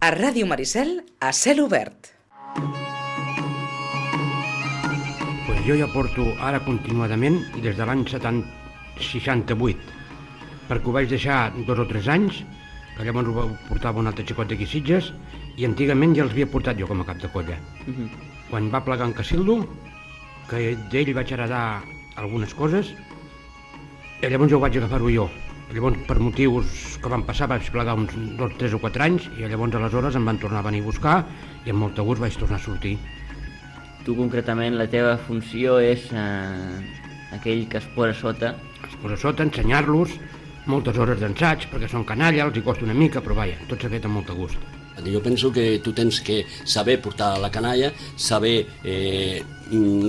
A Ràdio Maricel, a cel obert. Pues jo ja porto ara continuadament des de l'any 68, perquè ho vaig deixar dos o tres anys, que llavors ho portava un altre xicot d'aquí Sitges, i antigament ja els havia portat jo com a cap de colla. Uh -huh. Quan va plegar en Casildo, que d'ell vaig heredar algunes coses, i llavors jo ho vaig agafar-ho jo. Llavors, per motius que van passar, vaig plegar uns dos, tres o quatre anys, i llavors aleshores em van tornar a venir a buscar, i amb molt de gust vaig tornar a sortir. Tu concretament, la teva funció és eh, aquell que es posa sota... Es posa sota, ensenyar-los, moltes hores d'ensaig, perquè són canalla, els hi costa una mica, però vaja, tot s'ha fet amb molt de gust. Jo penso que tu tens que saber portar la canalla, saber eh,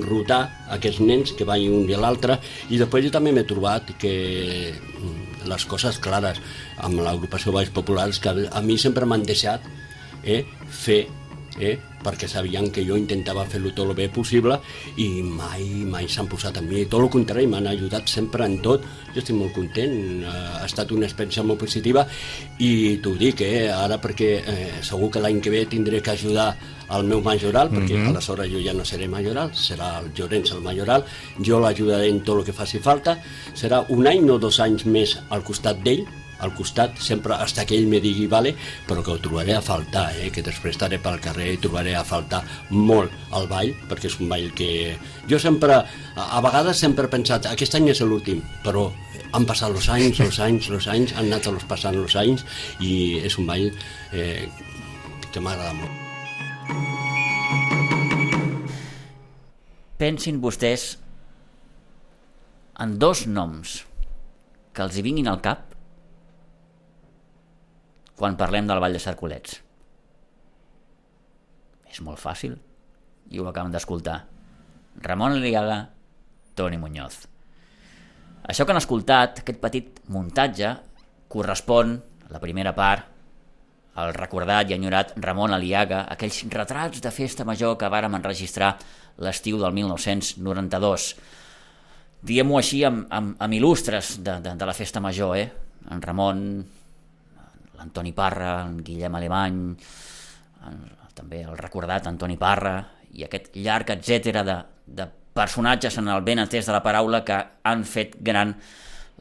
rotar aquests nens que vagin un dia a l'altre, i després jo també m'he trobat que mm, les coses clares amb l'agrupació Baix Populars que a mi sempre m'han deixat eh, fer eh, perquè sabien que jo intentava fer-lo tot el bé possible i mai, mai s'han posat amb mi. Tot el contrari, m'han ajudat sempre en tot. Jo estic molt content, eh, ha estat una experiència molt positiva i t'ho dic, eh, ara perquè eh, segur que l'any que ve tindré que ajudar al meu majoral, perquè mm -hmm. aleshores jo ja no seré majoral, serà el Llorenç el majoral, jo l'ajudaré en tot el que faci falta, serà un any o dos anys més al costat d'ell, al costat, sempre hasta que ell me digui vale, però que ho trobaré a faltar, eh? que després estaré pel carrer i trobaré a faltar molt el ball, perquè és un ball que... Jo sempre, a, a vegades sempre he pensat, aquest any és l'últim, però han passat els anys, els anys, els anys, han anat els passant els anys i és un ball eh, que m'agrada molt. Pensin vostès en dos noms que els hi vinguin al cap quan parlem del Vall de Cercolets. És molt fàcil, i ho acabem d'escoltar. Ramon Aliaga, Toni Muñoz. Això que han escoltat, aquest petit muntatge, correspon, a la primera part, al recordat i enyorat Ramon Aliaga, aquells retrats de festa major que vàrem enregistrar l'estiu del 1992. Diem-ho així amb, amb, amb il·lustres de, de, de la festa major, eh? En Ramon l'Antoni Parra, en Guillem Alemany, en, també el recordat Antoni Parra, i aquest llarg etc de, de personatges en el ben entès de la paraula que han fet gran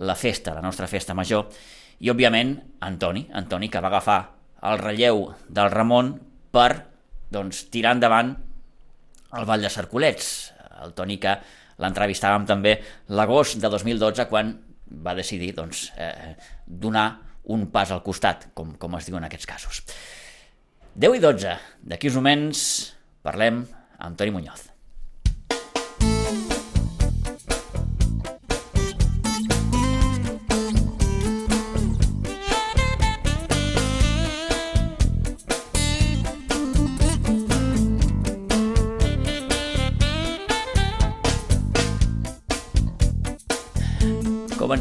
la festa, la nostra festa major, i òbviament Antoni, Antoni que va agafar el relleu del Ramon per doncs, tirar endavant el Vall de Cercolets, el Toni que l'entrevistàvem també l'agost de 2012 quan va decidir doncs, eh, donar un pas al costat, com, com es diu en aquests casos. 10 i 12. D'aquí uns moments parlem amb Toni Muñoz.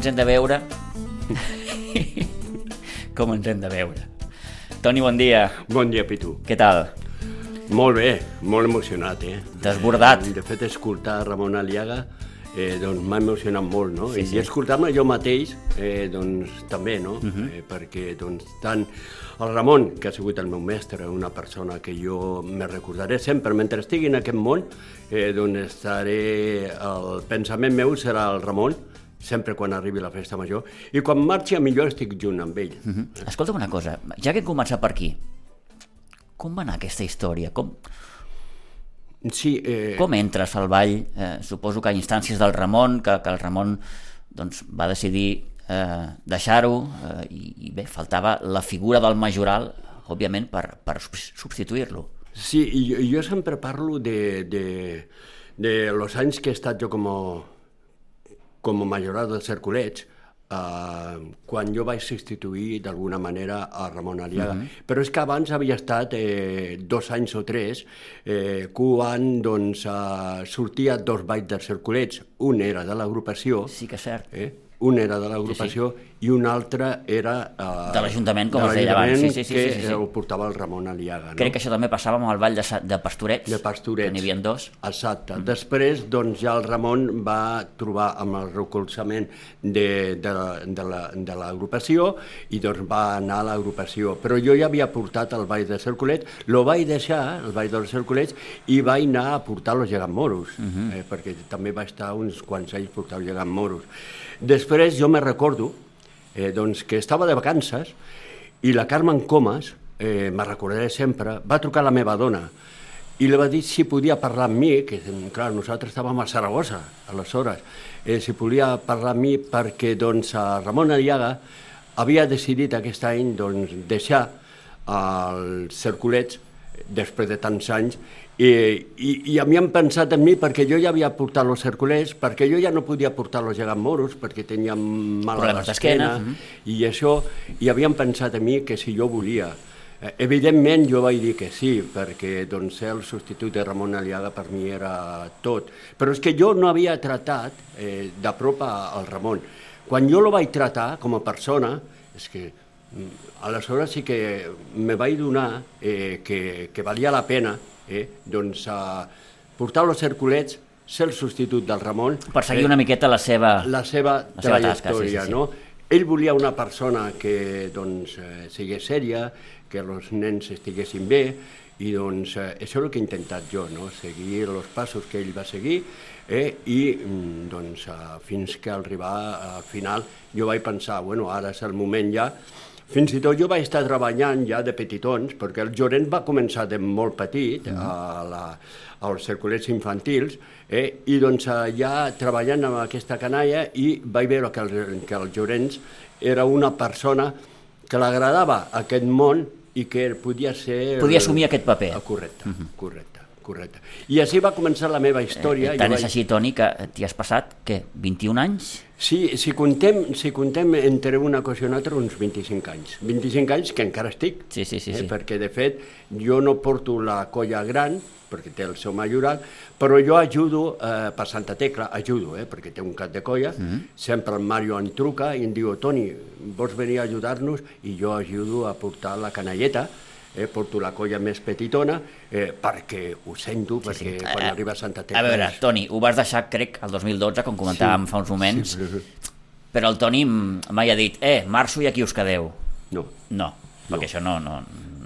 Ens hem de veure? com ens hem de veure. Toni, bon dia. Bon dia, Pitu. Què tal? Molt bé, molt emocionat, eh? Desbordat. De fet, escoltar Ramon Aliaga eh, doncs m'ha emocionat molt, no? Sí, I sí. escoltar-me jo mateix, eh, doncs també, no? Uh -huh. eh, perquè, doncs, tant el Ramon, que ha sigut el meu mestre, una persona que jo me recordaré sempre, mentre estigui en aquest món, eh, doncs estaré... El pensament meu serà el Ramon, sempre quan arribi la festa major, i quan marxi a millor estic junt amb ell. Uh -huh. Escolta'm una cosa, ja que hem començat per aquí, com va anar aquesta història? Com, Sí, eh, com entres al ball? Eh, suposo que a instàncies del Ramon, que, que el Ramon doncs, va decidir eh, deixar-ho, eh, i, i bé, faltava la figura del majoral, òbviament, per, per subs- substituir-lo. Sí, i jo, jo sempre parlo de, de, de los anys que he estat jo com a, com a majorat dels Cercolets, eh, quan jo vaig substituir d'alguna manera a Ramon Aliaga. Mm -hmm. Però és que abans havia estat eh, dos anys o tres eh, quan doncs, eh, sortia dos balls dels Cercolets. Un era de l'agrupació, Sí que és cert. eh? Un era de l'agrupació i un altre era... Eh, De l'Ajuntament, com de es deia abans. Sí, sí, sí, que sí, sí, sí. ho portava el Ramon Aliaga. No? Crec que això també passava amb el ball de, de Pastorets, de Pastorets. que n'hi havia dos. Exacte. Mm. Després, doncs, ja el Ramon va trobar amb el recolzament de, de, de la- de l'agrupació i doncs va anar a l'agrupació. Però jo ja havia portat el ball de Cercolet, lo vaig deixar, el ball dels Cercolets, i vaig anar a portar los geganmoros, uh -huh. eh, perquè també va estar uns quants anys portar els geganmoros. Després jo me recordo eh, doncs, que estava de vacances i la Carmen Comas, eh, me recordaré sempre, va trucar a la meva dona i li va dir si podia parlar amb mi, que clar, nosaltres estàvem a Saragossa, aleshores, eh, si podia parlar amb mi perquè doncs, a Ramon Aliaga havia decidit aquest any doncs, deixar els cerculets després de tants anys i, i, i havien pensat en mi perquè jo ja havia portat els cerculets, perquè jo ja no podia portar els gegants moros perquè tenia mal a Problemes d'esquena, l'esquena i això, i havien pensat en mi que si jo volia. Eh, Evidentment jo vaig dir que sí, perquè doncs, ser el substitut de Ramon Aliaga per mi era tot. Però és que jo no havia tratat eh, de prop a- al Ramon. Quan jo lo vaig tratar com a persona, és que mm, aleshores sí que me vaig donar eh, que, que valia la pena eh, doncs, a portar els cerculets, ser el substitut del Ramon, Per seguir una miqueta la seva... la seva La seva tasca, trajectòria, sí, sí, sí. no? Ell volia una persona que doncs, eh, sigués sèria, que els nens estiguessin bé, i doncs eh, això és el que he intentat jo, no? seguir els passos que ell va seguir, eh? i mm, doncs, eh, fins que al arribar al final jo vaig pensar, bueno, ara és el moment ja, fins i tot jo vaig estar treballant ja de petitons, perquè el Llorenç va començar de molt petit a la, als circulets infantils, eh? i doncs eh, ja treballant amb aquesta canalla i vaig veure que el, que el Llorenç era una persona que l'agradava aquest món i que podia ser... Podia assumir aquest paper. Ah, Correcte, correcte, correcte. I així va començar la meva història. Eh, tant Jo és vaig- així, Toni, que t'hi has passat, què, 21 anys? Sí, si contem, si contem entre una cosa i una altra, uns 25 anys. 25 anys que encara estic, Sí, sí, sí, eh, sí. perquè de fet jo no porto la colla gran, perquè té el seu majorat, però jo ajudo eh, per Santa Tecla, ajudo, eh, perquè té un cap de colla, mm. -hmm. sempre el Mario em truca i em diu, Toni, vols venir a ajudar-nos? I jo ajudo a portar la canalleta, eh, porto la colla més petitona, eh, perquè ho sento, perquè sí, sí. quan Eh, arriba a Santa Tecla... A veure, és- Toni, ho vas deixar, crec, el 2012, com comentàvem Sí, fa uns moments, sí, però- però el Toni mai ha dit, eh, marxo i aquí us quedeu. No, No, perquè això no, no,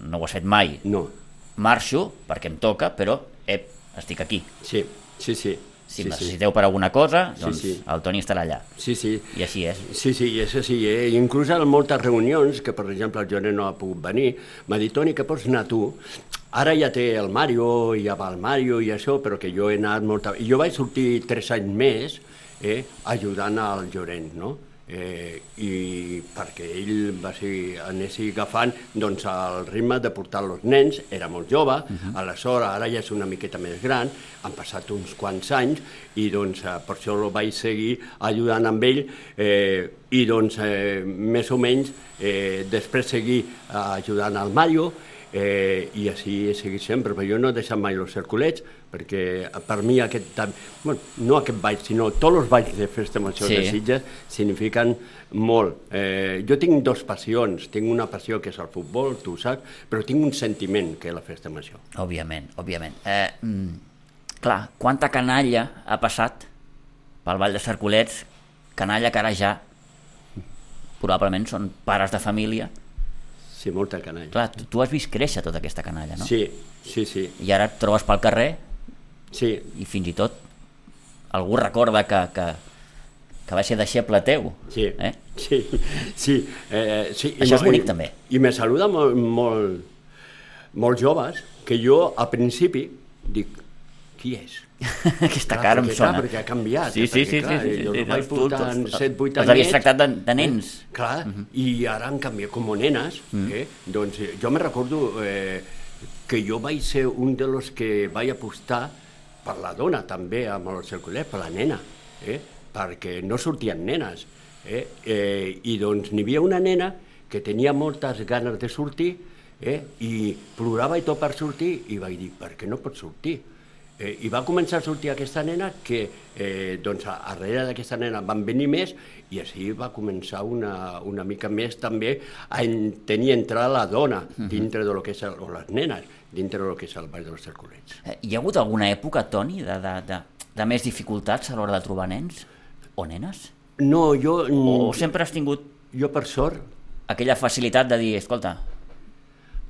no ho has fet mai. no, Marxo perquè em toca, però, ep, estic aquí. sí, sí, sí. Si sí, em sí. necessiteu per alguna cosa, Sí, doncs sí. el Toni estarà allà. Sí, sí. I així és. Sí, sí, i és així. Eh? I inclús en moltes reunions, que per exemple el Joné no ha pogut venir, m'ha dit, Toni, que pots anar tu? Ara ja té el Mario, ja va el Mario i això, però que jo he anat molta... I jo vaig sortir tres anys més eh, ajudant al Llorenç, no? Eh, i perquè ell va ser, anessi agafant doncs, el ritme de portar els nens, era molt jove, uh -huh. aleshores ara ja és una miqueta més gran, han passat uns quants anys i doncs eh, per això el vaig seguir ajudant amb ell eh, i doncs eh, més o menys eh, després seguir eh, ajudant al Mario eh, i així he seguit sempre, però jo no he deixat mai els circulets, perquè per mi aquest, bueno, no aquest ball, sinó tots els balls de festa major Sí. de Sitges signifiquen molt. Eh, jo tinc dos passions, tinc una passió que és el futbol, tu ho saps, però tinc un sentiment que és la festa major. Òbviament, òbviament. Eh, mm, clar, quanta canalla ha passat pel Vall de Cercolets, canalla que ara ja probablement són pares de família. Sí, molta canalla. Clar, tu, tu has vist créixer tota aquesta canalla, no? Sí, sí, sí, I ara et trobes pel carrer sí, i fins i tot algú recorda que, que, que va ser deixeble teu. sí, Eh? sí, sí, eh, sí. Això és mo- bonic, també. I me saluda molt, molt, molt joves, que jo al principi dic, qui és? aquesta cara em perquè, sona. Clar, perquè ha canviat. Sí, eh, sí, perquè, sí, clar, sí, sí, jo sí, vaig tu- tu- portar en tu- 7, 8 els havies tractat de, de nens. Eh? Clar, i ara han canviat com nenes. Eh? Doncs eh, jo me recordo eh, que jo vaig ser un de los que vaig apostar per la dona també amb el circulet, per la nena, eh? perquè no sortien nenes. Eh? Eh, I doncs n'hi havia una nena que tenia moltes ganes de sortir eh? i plorava i tot per sortir i vaig dir, per què no pots sortir? Eh, I va començar a sortir aquesta nena que, eh, doncs, a- darrere d'aquesta nena van venir més i així va començar una, una mica més també a en, tenir entrar la dona dintre de lo que és el, o les nenes dintre de lo que és el Ball dels Cercolets. Eh, Hi ha hagut alguna època, Toni, de, de, de, de més dificultats a l'hora de trobar nens o nenes? No, jo, O sempre has tingut jo per sort, aquella facilitat de dir, escolta,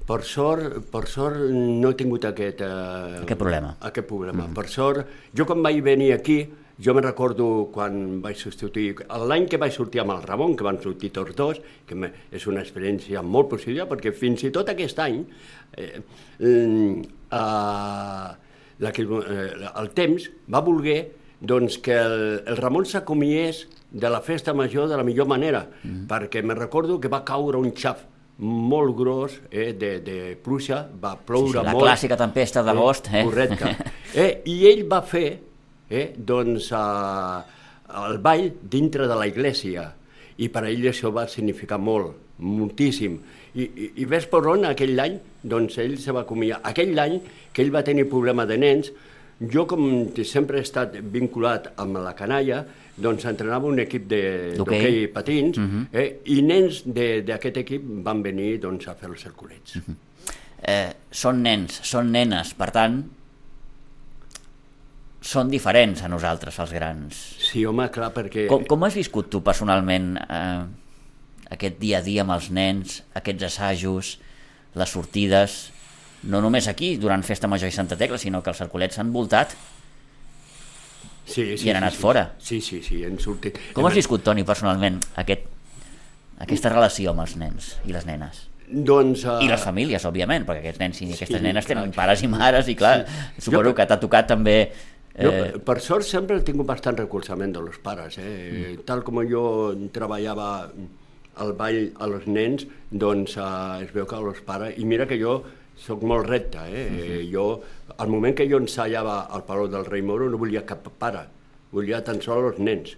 per sort, per sort no he tingut aquest... Eh, Aquest problema. Aquest problema. Per sort, jo quan vaig venir aquí, jo me recordo quan vaig substituir, l'any que vaig sortir amb el Ramon, que van sortir tots dos, que me, és una experiència molt positiva, perquè fins i tot aquest any, eh, mm, eh, la, que, eh, el temps va voler doncs, que el, el Ramon s'acomiés de la festa major de la millor manera, mm. perquè me recordo que va caure un xaf molt gros eh, de, de pluja, va ploure Sí, sí, la molt. clàssica tempesta d'agost, eh? Correcte. Eh, I ell va fer eh, doncs, eh, el ball dintre de la iglesia i per a ell això va significar molt, moltíssim. I, i, i ves per on aquell any, doncs ell se va acomiadar. Aquell any que ell va tenir problema de nens, jo com sempre he estat vinculat amb la canalla, doncs entrenava un equip de- D'hoquei. d'hoquei patins eh, i nens de- d'aquest equip van venir doncs, a fer els circulets. eh, són nens, són nenes, per tant, són diferents a nosaltres, els grans. Sí, home, clar, perquè... Com, com has viscut tu personalment eh, aquest dia a dia amb els nens, aquests assajos, les sortides, no només aquí, durant Festa Major i Santa Tecla, sinó que els cercolets s'han voltat. Sí, I han anat sí, fora. Sí, sí, sí, han sortit. Com has viscut, Toni, personalment, aquest, aquesta relació amb els nens i les nenes? Doncs... Uh, I les famílies, òbviament, perquè aquests nens i aquestes Sí, nenes clar. tenen pares i mares, i clar, Sí. suposo Jo- que t'ha tocat també... Jo, Eh, per sort, sempre he tingut bastant recolzament de los pares. Eh? Mm. Tal com jo treballava al ball a los nens, doncs uh, es veu que els pares... I mira que jo sóc molt recte, eh? Mm -hmm. Jo, al moment que jo ensaiava al Palau del Rei Moro no volia cap pare, volia tan sols els nens.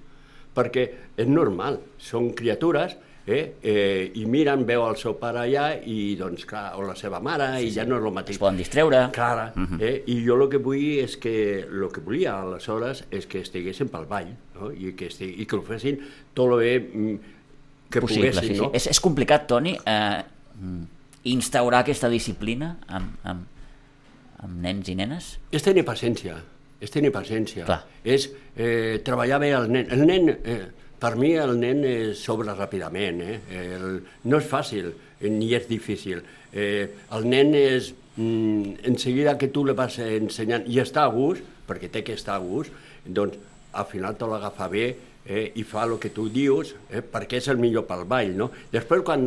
Perquè és normal, són criatures eh? Eh, i miren, veu el seu pare allà i doncs clar, o la seva mare sí, i ja no és el mateix. es poden distreure. Clara, eh? i jo el que vull és que, el que volia aleshores és que estiguessin pel ball, no? I, que estigui, i que ho fessin tot el bé mm, que possible, poguessin, sí, no? sí. És, és complicat, Toni, eh, mm, instaurar aquesta disciplina amb, amb, amb nens i nenes? És tenir paciència, és tenir paciència. Clar. És eh, treballar bé el nen. El nen, eh, per mi el nen eh, s'obre ràpidament, eh? El, no és fàcil eh, ni és difícil. Eh, el nen és, mm, en seguida que tu li vas ensenyant i està a gust, perquè té que estar a gust, doncs al final te l'agafa bé eh, i fa el que tu dius, eh, perquè és el millor pel ball, no? Després, quan,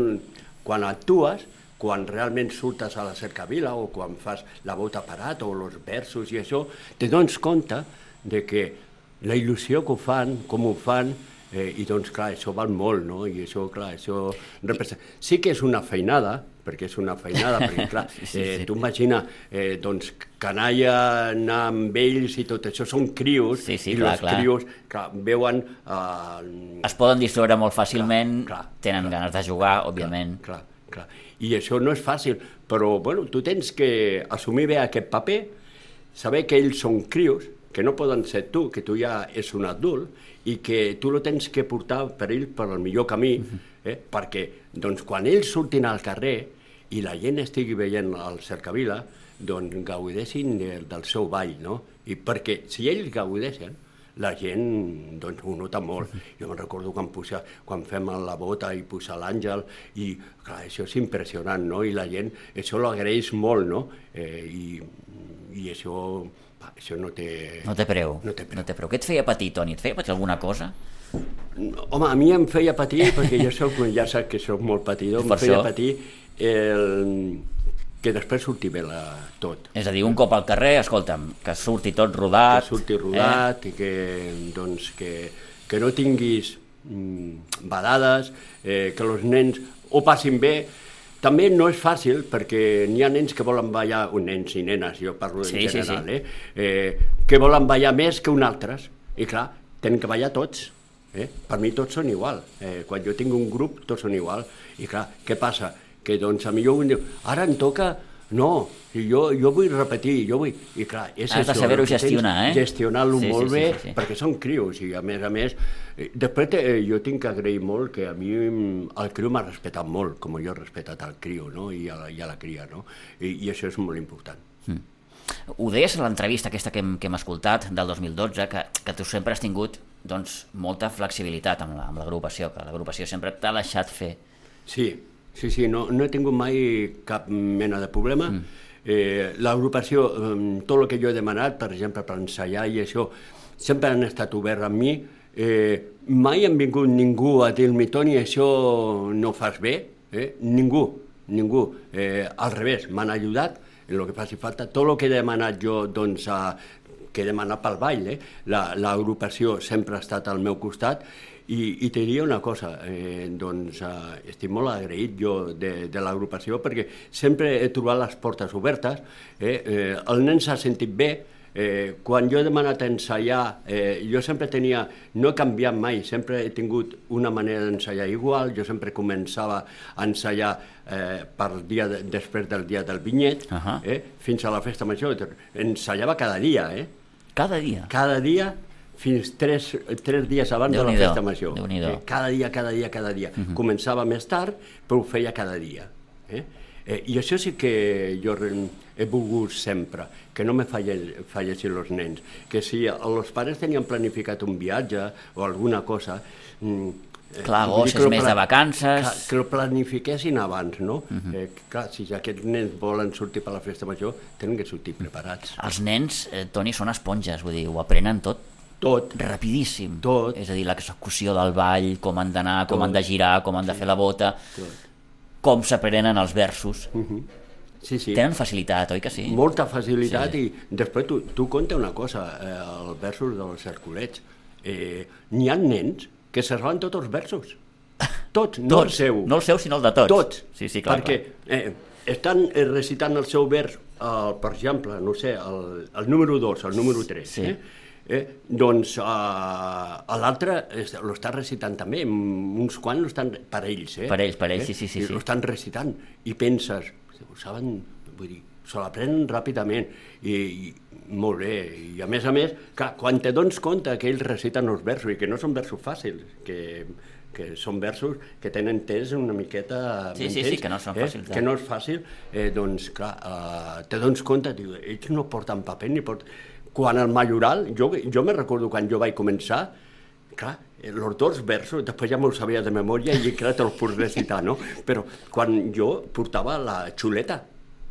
quan actues, quan realment surtes a la cercavila o quan fas la bota parat o els versos i això, te dones compte de que la il·lusió que ho fan, com ho fan, eh, i doncs clar, això val molt, no? I això, clar, això representa... Sí que és una feinada, perquè és una feinada, perquè clar, Sí, sí, eh, sí. tu imagina, eh, doncs, canalla, anar amb ells i tot això, són crios, Sí, sí, i clar, els clar. crios, clar, veuen... Eh, Es poden distreure molt fàcilment, Clar, clar, tenen clar. ganes de jugar, òbviament. Clar, clar. I això no és fàcil, però bueno, tu tens que assumir bé aquest paper, saber que ells són crios, que no poden ser tu, que tu ja és un adult, i que tu lo tens que portar per ells per al millor camí, eh? perquè doncs, quan ells surtin al carrer i la gent estigui veient el cercavila, doncs gaudeixin de, del seu ball, no? I perquè si ells gaudeixen, la gent doncs, ho nota molt. Jo me'n recordo quan, puja, quan fem la bota i puja l'àngel, i clar, això és impressionant, no? I la gent això l'agraeix molt, no? Eh, i, I això, va, això no té... No té preu. No té preu. No té preu. Què et feia patir, Toni? Et feia patir alguna cosa? Home, a mi em feia patir, perquè jo soc, ja saps que soc molt patidor, em Per feia això. patir el, que després surti bé la, tot. És a dir, un cop al carrer, escolta'm, que surti tot rodat... que surti rodat eh? i que, doncs, que, que no tinguis mm, badades, eh, que els nens ho passin bé. També no és fàcil perquè n'hi ha nens que volen ballar, nens i nenes, jo parlo en Sí, sí, general, sí. Eh? Eh, que volen ballar més que un altres. I clar, tenen que ballar tots. Eh? Per mi tots són igual. Eh, quan jo tinc un grup, tots són igual. I clar, què passa? Que doncs a millor un diu, ara em toca No, jo, jo vull repetir, jo vull... I clar, és Has de això, saber-ho que tens, gestionar, eh? Gestionar-lo Sí, sí, molt sí, bé, sí, sí. perquè són crios, i a més a més... eh, Després eh, jo tinc que agrair molt que a mi mm, el criu m'ha respectat molt, com jo he respectat al criu, no?, i a la, i a la cria, no? I, I això és molt important. Ho deies a l'entrevista aquesta que hem, que hem escoltat del 2012, que, que tu sempre has tingut doncs, molta flexibilitat amb la- amb l'agrupació, que l'agrupació sempre t'ha deixat fer. Sí, sí, sí, no, no he tingut mai cap mena de problema. Mm. Eh, L'agrupació, eh, tot el que jo he demanat, per exemple, per ensaiar i això, sempre han estat oberts amb mi. Eh, mai han vingut ningú a dir-me, Toni, això no fas bé. Eh? Ningú, ningú. Eh, al revés, m'han ajudat en el que faci falta. Tot el que he demanat jo, doncs, a, que he demanat pel ball, eh? La- l'agrupació sempre ha estat al meu costat i, i te diria una cosa, eh, doncs eh, estic molt agraït jo de, de l'agrupació perquè sempre he trobat les portes obertes, eh, eh, el nen s'ha sentit bé, eh, quan jo he demanat ensaiar, eh, jo sempre tenia, no he canviat mai, sempre he tingut una manera d'ensaiar igual, jo sempre començava a ensaiar eh, per dia de, després del dia del vinyet, Ahà. eh, fins a la festa major, ensaiava cada dia, eh? Cada dia. cada dia fins tres, tres dies abans de la festa major. Eh, cada dia, cada dia, cada dia. Uh -huh. Començava més tard, però ho feia cada dia. Eh? Eh, I això sí que jo he volgut sempre, que no me falle, els nens. Que si els pares tenien planificat un viatge o alguna cosa... Mm, eh, Clar, agost que és pla- de vacances. Clar, que el planifiquessin abans, no? Uh -huh. eh, clar, si aquests nens volen sortir per la festa major, tenen que sortir preparats. Els nens, eh, Toni, són esponges, vull dir, ho aprenen tot Tot, rapidíssim. Tot. És a dir, l'execució del ball, com han d'anar, com han de girar, com han de fer la bota, tot. com s'aprenen els versos. Sí, sí. Tenen facilitat, oi que sí? molta facilitat Sí. i després tu, tu conta una cosa, eh, els versos dels Herculets. Eh, N'hi ha nens que se saben tots els versos. Tots, no el Tots. seu. No el seu, sinó el de tots. Tots. Sí, sí, clar. Perquè eh, estan eh, recitant el seu vers, eh, per exemple, no sé, el, el número 2, el número 3. Sí. Eh? Eh, doncs eh, l'altre es- lo està recitant també, uns quants lo estan per ells, eh? Per ells, per ells, sí, sí, sí, I sí. Lo estan recitant. I penses, ho saben, vull dir, se l'aprenen ràpidament. I, i molt bé, i a més a més, clar, quan te dones compte que ells reciten els versos i que no són versos fàcils, que, que són versos que tenen temps una miqueta... Sí, sí, sí, que no són fàcils, eh? Que no és fàcil, eh, doncs clar, eh, te dones compte, diu, ells no porten paper ni porten... Quan el majoral, jo, jo me recordo quan jo vaig començar, clar, els dos versos, després ja me'ls sabia de memòria i clar, te'ls puc recitar, no? Però quan jo portava la xuleta,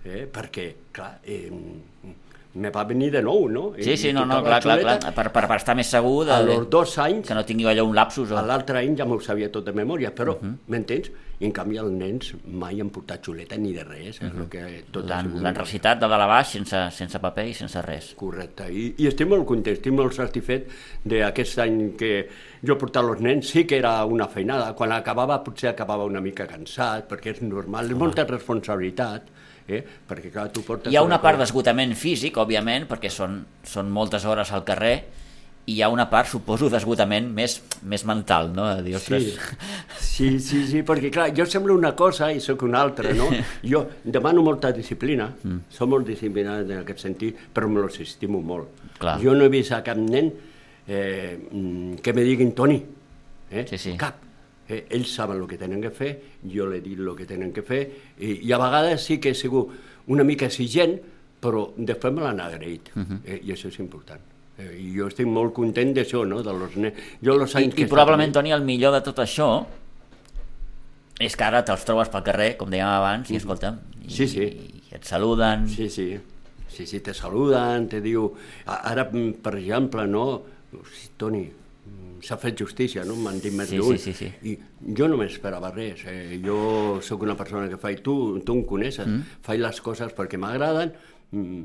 eh, perquè, clar, eh, me va venir de nou, no? Sí, sí, no, no, clar, la clar, clar, per, per, per estar més segur de, A los dos anys, que no tingui allò un lapsus. O... a l'altre any ja m'ho sabia tot de memòria, però, m'entens? I en canvi els nens mai han portat xuleta ni de res, és el que tot ha L'han sigut l'han recitat de dalt a baix sense, sense paper i sense res. Correcte, I, i estic molt content, estic molt satisfet d'aquest any que jo he portat els nens, sí que era una feinada, quan acabava potser acabava una mica cansat, perquè és normal, és molta responsabilitat, eh? perquè clar, tu portes... Hi ha una part d'esgotament físic, òbviament, perquè són, són moltes hores al carrer, i hi ha una part, suposo, d'esgotament més, més mental, no? De dir, Sí, ostres, sí, sí, sí, perquè clar, jo semblo una cosa i sóc una altra, no? Jo demano molta disciplina, mm. som molt disciplinats en aquest sentit, però me los estimo molt. Clar. Jo no he vist a cap nen eh, mm, que me diguin Toni, eh? Sí, sí. cap. Eh, ells saben el que tenen que fer, jo l'he dit el que tenen que fer, i, i a vegades sí que he sigut una mica exigent, però després me l'han agraït, uh -huh. eh, i això és important. Eh, I jo estic molt content d'això, no?, de los nens. Jo los I, anys que i he estat probablement, Toni, el millor de tot això és que ara te'ls trobes pel carrer, com dèiem abans, i escolta'm, i, Sí, sí. i et saluden, Sí, sí. Sí, sí, te saluden, te diu... Ara, mm, per exemple, no... Toni, s'ha fet justícia, no? M'han dit més Sí, d'un. sí, sí, sí. I jo no m'esperava res. Eh? Jo sóc una persona que faig... Tu, tu em coneixes. Mm. Faig les coses perquè m'agraden mm,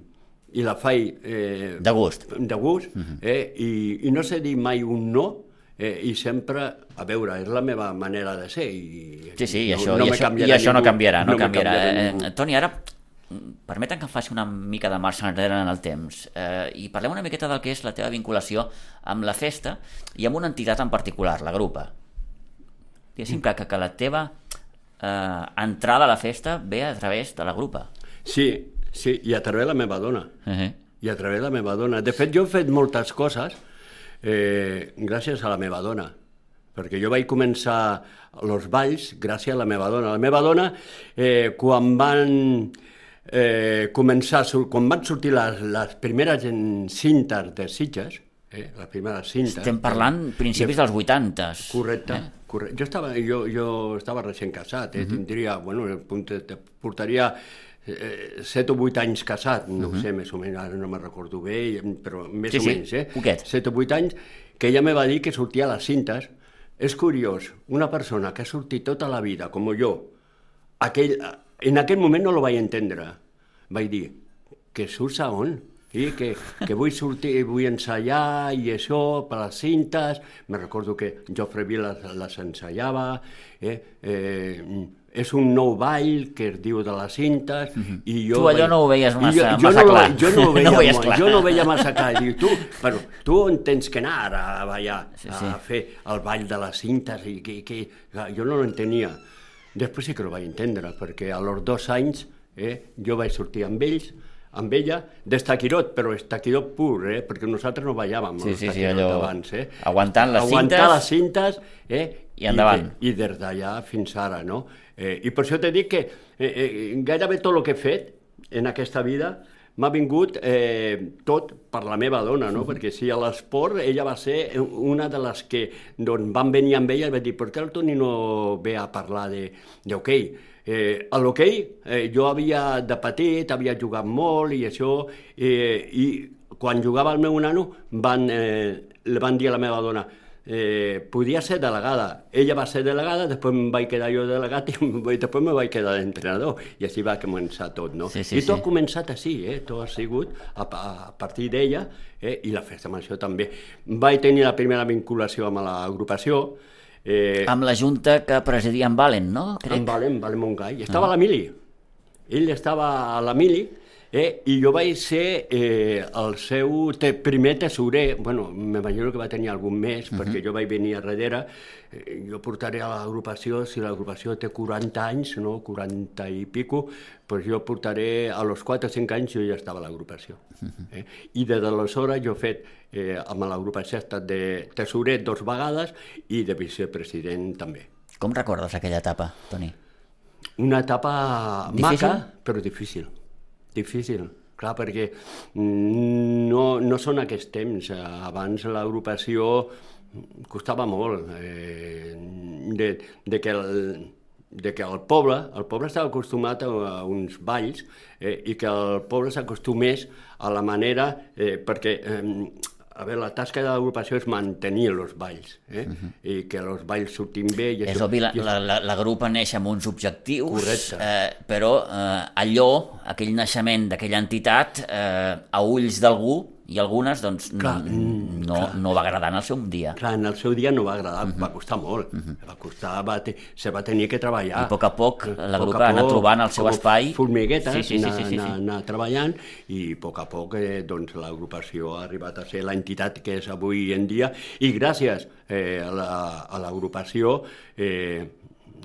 i la faig... Eh, de gust. de gust, eh? I, i no sé dir mai un no, eh? i sempre, a veure, és la meva manera de ser. I, Sí, sí, i no, això, no i això, i això no canviarà, no, me canviarà. Eh, eh, Toni, ara mm, permeten que em faci una mica de marxa enrere en el temps eh, i parlem una miqueta del que és la teva vinculació amb la festa i amb una entitat en particular, la grupa. Diguéssim que, que, que la teva eh, entrada a la festa ve a través de la grupa. Sí, sí, i a través de la meva dona. Uh -huh. I a través de la meva dona. De fet, jo he fet moltes coses eh, gràcies a la meva dona. Perquè jo vaig començar els balls gràcies a la meva dona. La meva dona, eh, quan van eh, començar, quan van sortir les, les primeres cintes de Sitges, eh, les primeres cintes... Estem parlant principis dels 80. Correcte, eh? correcte. Jo estava, jo, jo estava recent casat, eh? tindria, bueno, el punt de- de- portaria eh, 7 o 8 anys casat, no ho sé, més o menys, ara no me'n recordo bé, però més Sí, o sí, menys, eh? poquet. 7 o 8 anys, que ella me va dir que sortia a les cintes. És curiós, una persona que ha sortit tota la vida, com jo, aquell, en aquell moment no lo vaig entendre. Vaig dir, que surts a on? I que, que vull sortir, vull ensaiar i això per les cintes. Me recordo que Jofre Vila les, les ensaiava. Eh? Eh, és un nou ball que es diu de les cintes i jo Tu allò vaig- no ho veies i massa- jo, jo massa no, clar. Jo no, ho No veia, ho veies molt, clar. jo no ho veia massa clar. Diu, tu, però tu on tens que anar ara a ballar, Sí, a sí. fer el ball de les cintes i que, que jo no l'entenia. Després sí que ho vaig entendre, perquè a los dos anys eh, jo vaig sortir amb ells, amb ella, d'estaquirot, però estaquirot pur, eh, perquè nosaltres no ballàvem Sí, sí, sí, allò- abans. Eh? aguantant les Aguantar cintes les cintes eh? i endavant. I, I des d'allà fins ara, no? Eh, I per això t'he dit que eh, eh, gairebé tot el que he fet en aquesta vida m'ha vingut eh, tot per la meva dona, no? Perquè si a l'esport ella va ser una de les que doncs, van venir amb ella i va dir per què el Toni no ve a parlar de, de hoquei? Eh, a l'hoquei eh, jo havia de petit, havia jugat molt i això, eh, i quan jugava el meu nano van, eh, van dir a la meva dona eh, podia ser delegada. Ella va ser delegada, després em vaig quedar jo delegat i vaig- després me vaig quedar d'entrenador. I així va començar tot, no? Sí, sí, I tot sí. ha començat així, eh? Tot ha sigut a, a partir d'ella eh? i la festa major també. Vaig tenir la primera vinculació amb l'agrupació, eh, amb la junta que presidia en Valen, no? Crec. en Valent, Valent Montgai. Estava a la mili. Ell estava a la mili eh, i jo vaig ser eh, el seu te primer tesorer. bueno, m'imagino que va tenir algun més, uh -huh. perquè jo vaig venir a darrere. Eh, jo portaré a l'agrupació, si l'agrupació té 40 anys, no, 40 i pico, doncs jo portaré a los 4 o 5 anys jo ja estava a l'agrupació. Eh? I des d'aleshores jo he fet, eh, amb l'agrupació he estat de tesorer dos vegades i de vicepresident també. Com recordes aquella etapa, Toni? Una etapa Difícil? maca, però difícil. Difícil, clar, perquè mm, no, no són aquests temps. Abans l'agrupació costava molt eh, de, de que el, de que el poble, el poble estava acostumat a, a uns balls eh, i que el poble s'acostumés a la manera, eh, perquè eh, a veure, la tasca de l'agrupació és mantenir els balls, eh? i que els balls surtin bé. I És això- obvi, la, i la, la, la grup neix amb uns objectius, Correcte. eh, però eh, allò, aquell naixement d'aquella entitat, eh, a ulls d'algú i algunes, doncs, Clar, mm, no, clar. no va agradar en el seu dia. Clar, en el seu dia no va agradar, va costar molt. Va costar, va te, se va tenir que treballar. I a poc a poc la grup ha anat trobant el seu espai. Formiguetes, Sí, sí, sí, anar, sí, sí, sí. anar, anar treballant i a poc a poc eh, doncs, l'agrupació ha arribat a ser l'entitat que és avui en dia i gràcies eh, a la- a l'agrupació eh,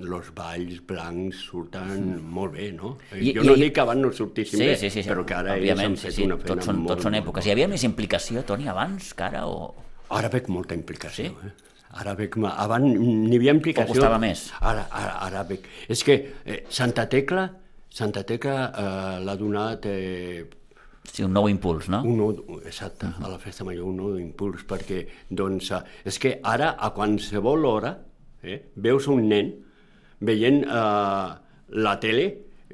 els balls blancs surten molt bé, no? I- jo i- no i- dic que abans no sortissin Sí, bé, sí, sí, sí. però que ara ells han sí, fet sí. una feina Tots són, molt, tots són èpoques. Hi havia més implicació, Toni, abans que ara? O... Ara veig molta implicació. Sí? Eh? Ara veig... Abans n'hi havia implicació. O costava més? Ara, ara, ara veig... És que eh, Santa Tecla, Santa Tecla eh, l'ha donat eh, Sí, un nou impuls, no? un nou, exacte, a la festa major un nou impuls, perquè doncs, eh, és que ara a qualsevol hora eh, veus un nen veient eh, la tele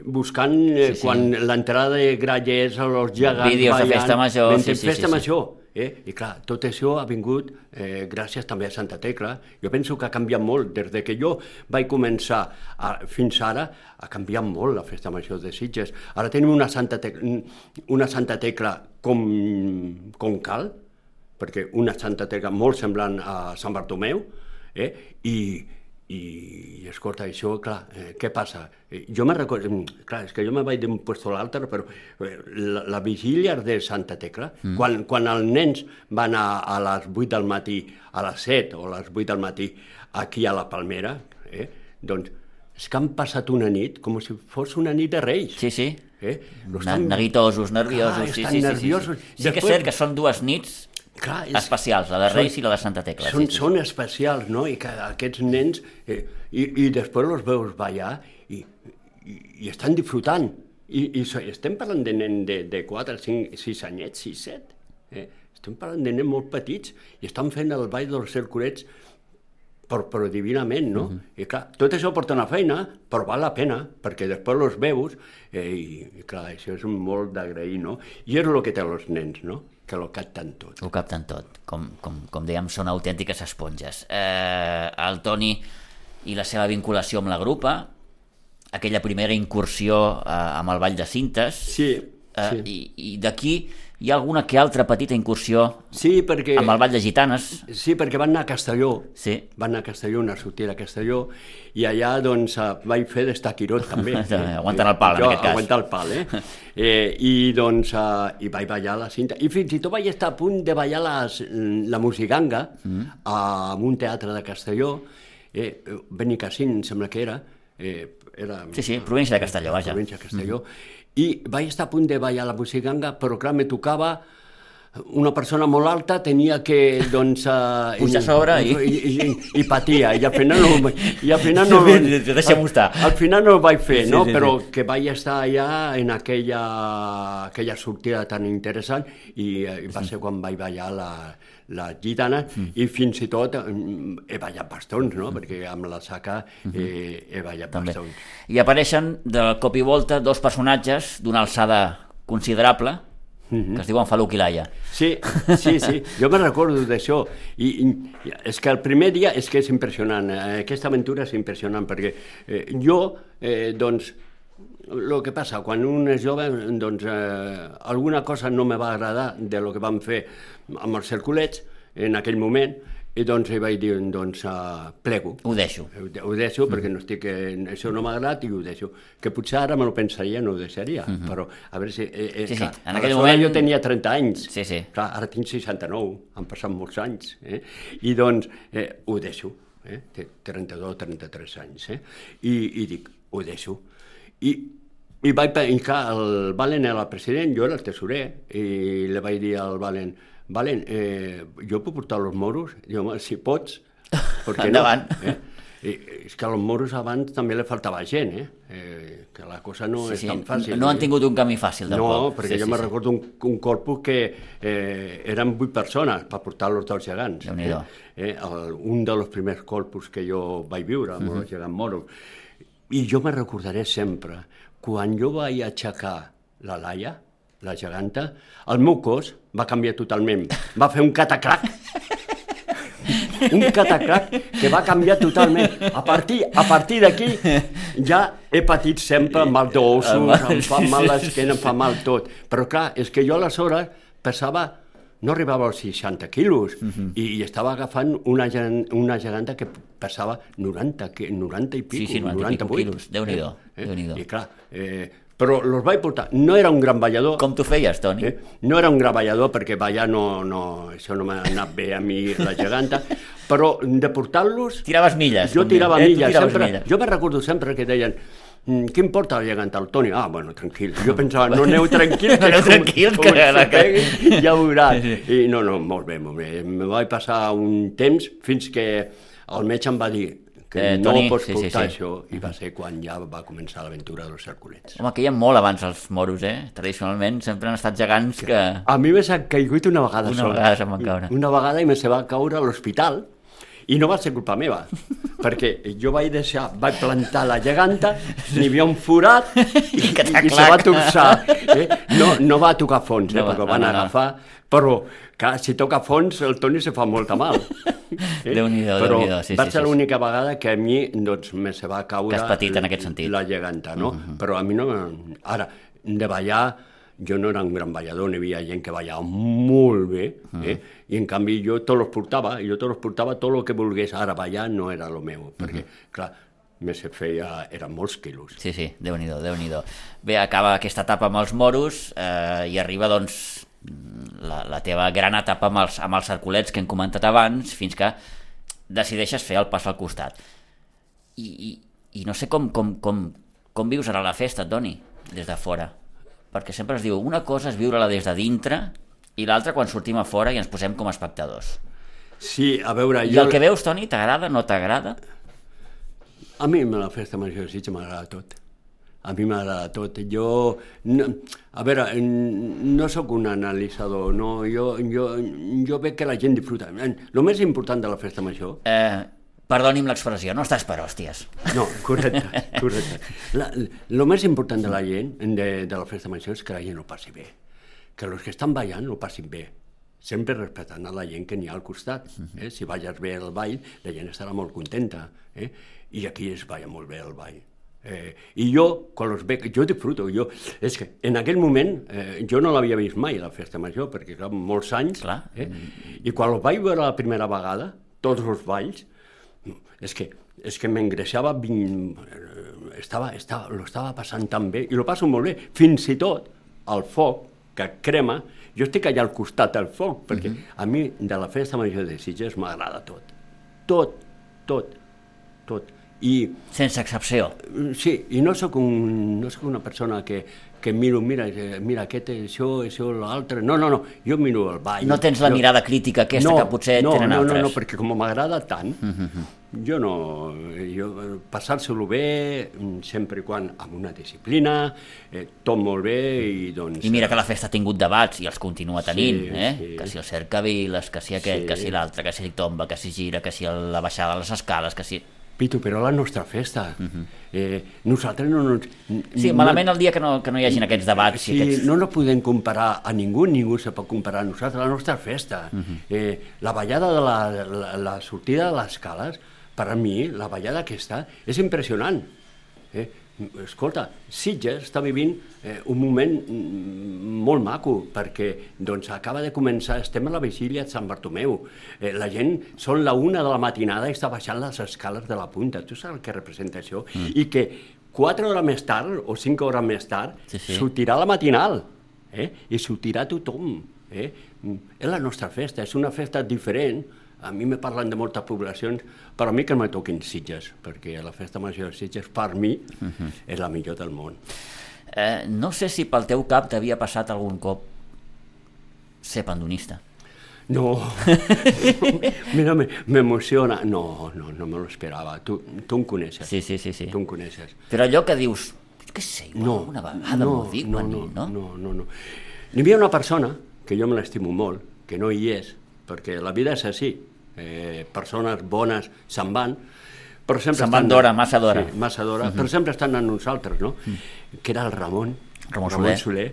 buscant eh, Sí, sí. quan l'entrada de grallers a los gegants Vídeos de ballant, festa major, sí, sí, festa sí, sí. major Eh? I clar, tot això ha vingut eh, gràcies també a Santa Tecla. Jo penso que ha canviat molt. Des de que jo vaig començar a, fins ara, ha canviat molt la festa major de Sitges. Ara tenim una Santa Tecla, una Santa Tecla com, com cal, perquè una Santa Tecla molt semblant a Sant Bartomeu, eh? i, i, i escolta, això, clar, eh, què passa? Eh, jo me recordo, mm, clar, és que jo me vaig d'un puesto a l'altre, però eh, la, la vigília de Santa Tecla, mm. quan, quan els nens van a, a les 8 del matí, a les 7 o a les 8 del matí, aquí a la Palmera, eh, doncs és que han passat una nit com si fos una nit de Reis. Sí, sí. Eh? Lo Na Neguitosos, nerviosos. Clar, sí, estan sí, sí, nerviosos. Sí, sí. sí que és Després- cert que són dues nits Clar, és- especials, la de Reis són- i la de Santa Tecla. Són, sí, sí. són especials, no? I que aquests nens... Eh, i, I després els veus ballar i, i, i estan disfrutant. I, i so, estem parlant de nens de, de 4, 5, 6 anyets, 6, 7. Eh? Estem parlant de nens molt petits i estan fent el ball dels cerculets però, però divinament, no? Uh -huh. I clar, tot això porta una feina, però val la pena, perquè després los veus, eh, i, i clar, això és molt d'agrair, no? I és el que té els nens, no? Que lo capten tot. Ho capten tot. Com, com, com dèiem, són autèntiques esponges. Eh, el Toni i la seva vinculació amb la grupa, aquella primera incursió eh, amb el Ball de Cintes, Sí, eh, sí. i, i d'aquí hi ha alguna que altra petita incursió Sí, perquè... amb el Ball de Gitanes. Sí, perquè van anar a Castelló. Sí. Van anar a Castelló, una sortida a Castelló, i allà, doncs, eh, vaig fer d'estaquirot, també. Aguantant el pal, en jo, aquest cas. aguantar el pal, eh? eh I, doncs, eh, i vaig ballar la cinta. I fins i tot vaig estar a punt de ballar les, la musicanga mm. a, un teatre de Castelló, eh, Benicassin, em sembla que era, eh, era... Sí, sí, província de Castelló, vaja. Província de Castelló. I vaig estar a punt de ballar la musicanga, però clar, me tocava una persona molt alta tenia que, doncs... Uh, Pujar a sobre i- I, i, i patia, i al final no... I al final no Deixem-ho estar. Al, al final no ho vaig fer, Sí, no? sí, Però sí. que vaig estar allà en aquella, aquella sortida tan interessant i, eh, i va ser quan vaig ballar la, la gitana Mm. i fins i tot mm, he ballat bastons, no? Perquè amb la saca eh, he ballat Mm-hmm. També. bastons. I apareixen de cop i volta dos personatges d'una alçada considerable Mhm. que es diuen Faluc i Laia. Sí, sí, sí, jo me recordo d'això. I, I és que el primer dia és que és impressionant, eh, aquesta aventura és impressionant, perquè eh, jo, eh, doncs, el que passa, quan un és jove, doncs, eh, alguna cosa no me va agradar de lo que vam fer amb els circulets en aquell moment, i doncs hi vaig dir, doncs, uh, plego. Ho deixo. Ho, ho deixo perquè no estic, eh, això no m'ha agradat i ho deixo. Que potser ara me lo pensaria, no ho deixaria, però a veure si... Eh, eh, Sí, sí, clar, en aquell moment- Jo tenia 30 anys. Sí, sí. Clar, ara tinc 69, han passat molts anys. Eh? I doncs eh, ho deixo. Eh? Té 32, 33 anys. Eh? I, I dic, ho deixo. I, i vaig pencar el Valen era el president, jo era el tesorer, i li vaig dir al Valen, Valen, eh, jo puc portar els moros? Diu, home, si pots, per què no? Endavant. Eh? I, és que als moros abans també li faltava gent, eh? eh que la cosa no Sí, és sí. tan fàcil. No han eh? tingut un camí fàcil, No, tampoc. perquè sí, jo sí, me sí. recordo un, un corpus que eh, eren vuit persones per portar-los dels gegants. Déu-n'hi-do. Eh, el, un dels primers corpus que jo vaig viure amb Mhm. el gegant moro. I jo me recordaré sempre, quan jo vaig aixecar la Laia, la geganta, el meu cos va canviar totalment. Va fer un catacrac un catacrac que va canviar totalment. A partir, a partir d'aquí ja he patit sempre mal d'ossos, em fa mal l'esquena, em fa mal tot. Però clar, és que jo aleshores pesava no arribava als 60 quilos i, i estava agafant una, una geganta que pesava 90, que, 90 i pico, Sí, sí, 90 i pico 98. quilos. Déu-n'hi-do, Eh? Déu-n'hi-do. I clar, eh, però els vaig portar. No era un gran ballador, Com tu feies, Toni? Eh? No era un gran ballador perquè ballar no, no, això no m'ha anat bé a mi la geganta, però de portar-los... Tiraves milles. Jo tirava Eh, milles, sempre, milles. jo me recordo sempre que deien "Mm, què importa la geganta, el Toni? Ah, bueno, tranquil. Jo pensava, no aneu tranquil, que com, tranquil, com que ens la- pegui, ja ho veuràs. Sí, I no, no, molt bé, molt bé. Me vaig passar un temps fins que el metge em va dir que Eh, no Toni, pots sí, sí, portar sí. això, i va ser quan ja va començar l'aventura dels cerculets. Home, que hi ha molt abans els moros, eh? Tradicionalment sempre han estat gegants que... A mi m'ha caigut una vegada Una sola. vegada se'm van caure. Una vegada i me se va caure a l'hospital i no va ser culpa meva, perquè jo vaig deixar, vaig plantar la geganta, n'hi havia un forat i, i, Cataclac. i se va torçar. Eh? No, no va tocar fons, eh? No perquè ho van no, no. agafar, però clar, si toca fons el Toni se fa molta mal. Eh? Déu-n'hi-do, però Déu-n'hi-do, sí, va sí, ser sí, sí. l'única vegada que a mi doncs, me se va caure Que has patit en aquest sentit. la geganta, no? Però a mi no... Ara, de ballar, jo no era un gran ballador, n'hi havia gent que ballava molt bé, eh? i en canvi jo tots els portava, jo tots els portava tot el que volgués. Ara ballar no era el meu, perquè, clar, me se feia... eren molts quilos. Sí, sí, déu nhi déu Bé, acaba aquesta etapa amb els moros eh, i arriba, doncs, la, la teva gran etapa amb els, amb els cerculets que hem comentat abans, fins que decideixes fer el pas al costat. I, i, I no sé com, com, com, com vius ara la festa, Toni, des de fora. Perquè sempre es diu, una cosa és viure-la des de dintre i l'altra quan sortim a fora i ens posem com a espectadors. Sí, a veure, I jo... el que veus, Toni, t'agrada, no t'agrada? A mi la festa major de Sitges m'agrada tot. A mi m'agrada tot. Jo, no, a veure, no sóc un analitzador, no, jo, jo, jo veig que la gent disfruta. El més important de la festa major Eh, perdoni'm l'expressió, no estàs per hòsties. No, correcte, correcte. La, lo més important de la gent, de, de la festa major, és que la gent ho passi bé. Que els que estan ballant ho passin bé. Sempre respectant a la gent que n'hi ha al costat. Eh? Si balles bé el ball, la gent estarà molt contenta. Eh? I aquí es balla molt bé el ball. Eh, I jo, quan els veig, jo disfruto. Jo, és que en aquell moment eh, jo no l'havia vist mai, la festa major, perquè clar, molts anys. Clar. Eh? I quan el vaig veure la primera vegada, tots els balls, és que, és que m'engreixava, eh, estava, estava, lo estava passant tan bé, i lo passo molt bé, fins i tot el foc que crema, jo estic allà al costat del foc, perquè a mi de la festa major de Sitges m'agrada tot. Tot, tot, tot. I Sense excepció. Sí, i no sóc, un, no sóc una persona que, que miro, mira, eh, mira aquest, això, això, l'altre. No, no, no, jo miro el ball. No tens la Jo- mirada crítica aquesta no, que potser no, tenen no, altres. No, no, perquè com m'agrada tant, jo no... Jo, eh, Passar-se-lo bé, mm, sempre i quan amb una disciplina, eh, tot molt bé i doncs... I mira que la festa ha tingut debats i els continua tenint, Sí, eh? sí. Que si el cercaviles, que si aquest, Sí. que si l'altre, que si tomba, que si gira, que si la baixada de les escales, que si... Pitu, però la nostra festa. eh, nosaltres no... no Sí, no- malament el dia que no, que no hi hagin aquests debats. Sí, aquests... no nos podem comparar a ningú, ningú se pot comparar a nosaltres, la nostra festa. eh, la ballada de la, la, la sortida de les cales, per a mi, la ballada aquesta, és impressionant. Eh? Escolta, Sitges està vivint eh, un moment mm, molt maco, perquè doncs, acaba de començar, estem a la vigília de Sant Bartomeu. Eh, la gent, són la una de la matinada i està baixant les escales de la punta. Tu saps el que representa això? Mm. I que quatre hores més tard, o cinc hores més tard, Sí, sí. sortirà la matinal, eh? i sortirà tothom. Eh? Mm, És la nostra festa, és una festa diferent. A mi me parlen de moltes poblacions, però a mi que me toquin Sitges, perquè la festa major de Sitges, per mi, és la millor del món. Eh, no sé si pel teu cap t'havia passat algun cop ser pandonista. No, mira, me- m'emociona. No, no, no me lo esperava. Tu, tu em coneixes. Sí, sí, sí, sí. Tu em coneixes. Però allò que dius, què sé, igual No, una vegada no, m'ho dic, no, no, no, no? no, no, no. N'hi havia una persona, que jo me l'estimo molt, que no hi és, perquè la vida és així. Eh, persones bones se'n van, però sempre Se'n van d'hora, massa d'hora. Sí, massa d'hora, però sempre estan amb nosaltres, no? Que era el Ramon, Ramon Ramon Soler. Soler,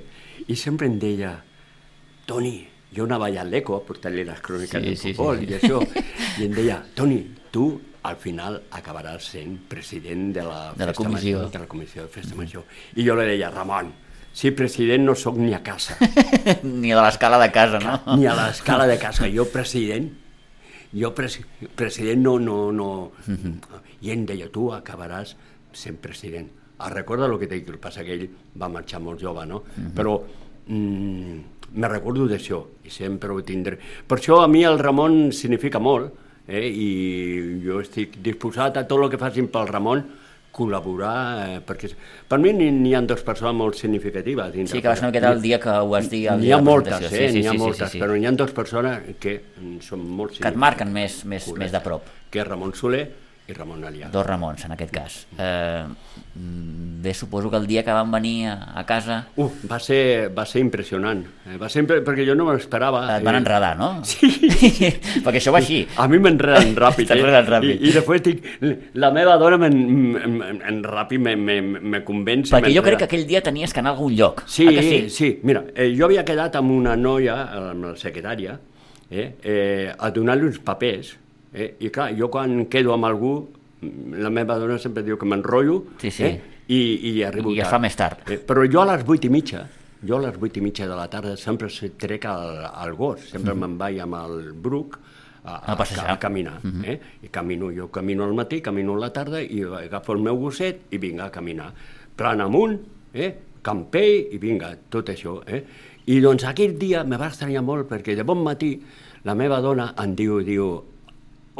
i sempre em deia, Toni, jo anava allà a l'Eco a portar-li les cròniques Sí, del sí, sí, futbol sí. i això, i em deia, Toni, tu al final acabaràs sent president de la, De la comissió. major, de la comissió de festa major. I jo li deia, Ramon, si president no sóc ni a casa, Ni a l'escala de casa, no? ni a l'escala de casa, jo president, jo presi president no, no, no... I ell em deia, tu acabaràs sent president. Ah, recorda el que t'he dit, el que passa que ell va marxar molt jove, no? Però mm, me recordo d'això i sempre ho tindré. Per això a mi el Ramon significa molt eh? i jo estic disposat a tot el que facin pel Ramon col·laborar, eh, perquè per mi n'hi ha dues persones molt significatives. Sí, que va ser una miqueta el dia que ho vas dir. el N'hi ha moltes, eh? Sí, sí, N'hi ha sí, moltes, sí, sí. però n'hi ha dues persones que són molt Que et marquen més, més, més de prop. Que és Ramon Soler i Ramon Alià. Dos Ramons, en aquest cas. Eh, mm, bé, suposo que el dia que van venir a, a casa Uh, va ser, va ser impressionant. Eh, Va ser, impre- perquè jo no m'ho esperava. et van Eh, enredar, no? Sí. Perquè això va així. A mi m'enreden ràpid, eh? T'enreden ràpid. I, I després dic, la meva dona m'en- m'en- en ràpid me, me, me convenç. Perquè jo crec que aquell dia tenies que anar a algun lloc. Sí, sí? sí. Mira, eh, jo havia quedat amb una noia, amb la secretària, eh, eh, a donar-li uns papers, eh, i clar, jo quan quedo amb algú, la meva dona sempre diu que m'enrotllo, Sí, sí. eh, i, i arribo I es tard. fa més tard. Eh, però jo a les vuit i mitja, jo a les vuit i mitja de la tarda sempre se- trec el, el gos, sempre me'n vaig amb el Bruc a, A passejar. a caminar. eh? I camino, jo camino al matí, camino a la tarda i agafo el meu gosset i vinga a caminar. Plan amunt, eh? campell i vinga, tot això. Eh? I doncs aquell dia me va estranyar molt perquè de bon matí la meva dona em diu, diu,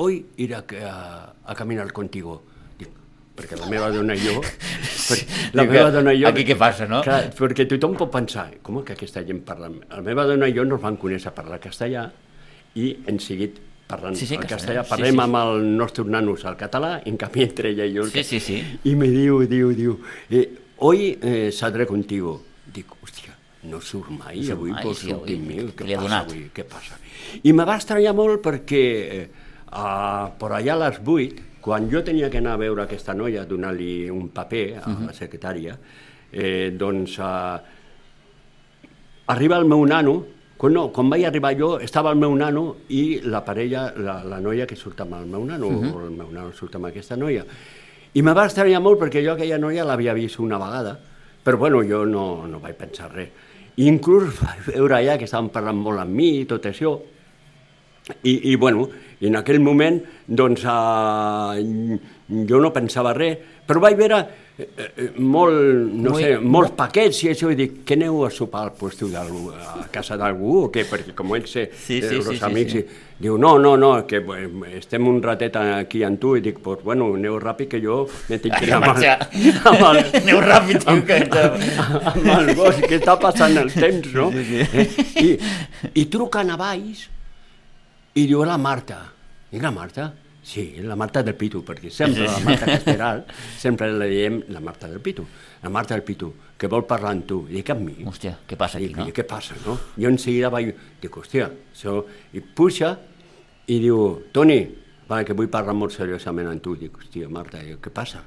hoy ir a, a, a caminar contigo. Dic, perquè la meva dona i jo... perquè la Diu meva dona i jo... aquí què passa, no? Clar, perquè tothom pot pensar, com que aquesta gent parla... La meva dona i jo no ens van conèixer parlar castellà i hem seguit parlant Sí, sí, el castellà. castellà. Parlem sí, sí. amb els nostres nanos al català, en canvi entre ella i jo... el Sí, sí, sí. Y me diu, diu, diu, eh, hoy eh, saldré contigo. Dic, hòstia, no surt mai, No surt avui mai, vols sí, avui. mi? Què passa donat? avui? Què passa? I me va estranyar molt perquè eh, uh, per allà a les 8, quan jo tenia que anar a veure aquesta noia, donar-li un paper a Mhm. la secretària, eh, doncs uh, arriba el meu nano, quan, no, quan vaig arribar jo estava el meu nano i la parella, la, la noia que surt amb el meu nano, uh -huh. o el meu nano surt amb aquesta noia. I me va estranyar molt perquè jo aquella noia l'havia vist una vegada, però bueno, jo no, no vaig pensar res. I inclús vaig veure allà que estaven parlant molt amb mi i tot això, i, i bueno, i en aquell moment, doncs, uh, jo no pensava res, però vaig veure eh, eh, molt, no Muy- sé, molts paquets i això, i dic, que aneu a sopar al puesto d'algú, a casa d'algú o què? Perquè com ells, eh, Sí, sí, els sí, sí, amics, sí. I, diu, no, no, no, que eh, estem un ratet aquí amb tu, i dic, pues bueno, aneu ràpid que jo me tinc que Ai, ir amb el, amb el, Aneu ràpid, tio, que... amb el gos, que està passant el temps, no? Sí, sí. Eh? I, I truquen a baix i diu la Marta. I la Marta? Sí, la Marta del Pitu, perquè sempre la Marta Casteral, sempre la diem la Marta del Pitu. La Marta del Pitu, que vol parlar amb tu. I dic, amb mi? Hòstia, què passa aquí, Dic, no? Què passa, no? Jo en seguida vaig... Dic, hòstia, això... I puja i diu, Toni, va, que vull parlar molt seriosament amb tu. Dic, hòstia, Marta, dic, què passa?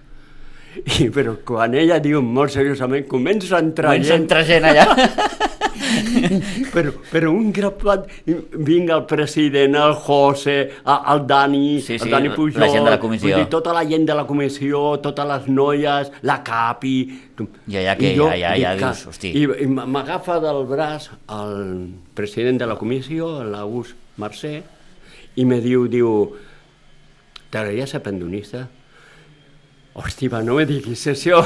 I, però quan ella diu molt seriosament, comença a entrar Comença gent, entrar gent allà. però, però un grapat, vinga el president, el José, el Dani, Sí, sí, el Dani la Pujol, gent de la comissió. dir, tota la gent de la comissió, totes les noies, la Capi... I allà que- jo allà- allà que- dius, hosti. I, i m'agafa del braç el president de la comissió, l'August Mercè, i me diu, diu, t'agradaria ser pendonista? Hòstia, no me diguis això.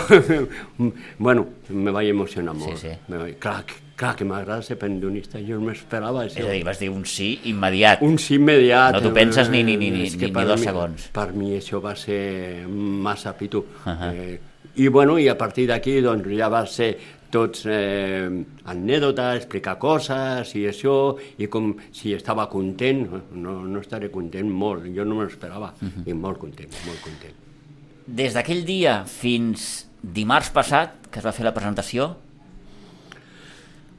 bueno, me vaig emocionar molt. sí. Me vaig, clar, clar que m'agrada ser pendonista, jo no m'esperava És això. a dir, vas dir un sí immediat. Un sí immediat. No t'ho penses ni- ni- ni- ni- És ni- ni dos mi- segons. Per mi això va ser massa pitu. Ahà. eh, I bueno, i a partir d'aquí doncs, ja va ser tots eh, anècdota, explicar coses i això, i com si estava content, no, no estaré content molt, jo no m'esperava, Mhm. i molt content, molt content. Des d'aquell dia fins dimarts passat, que es va fer la presentació,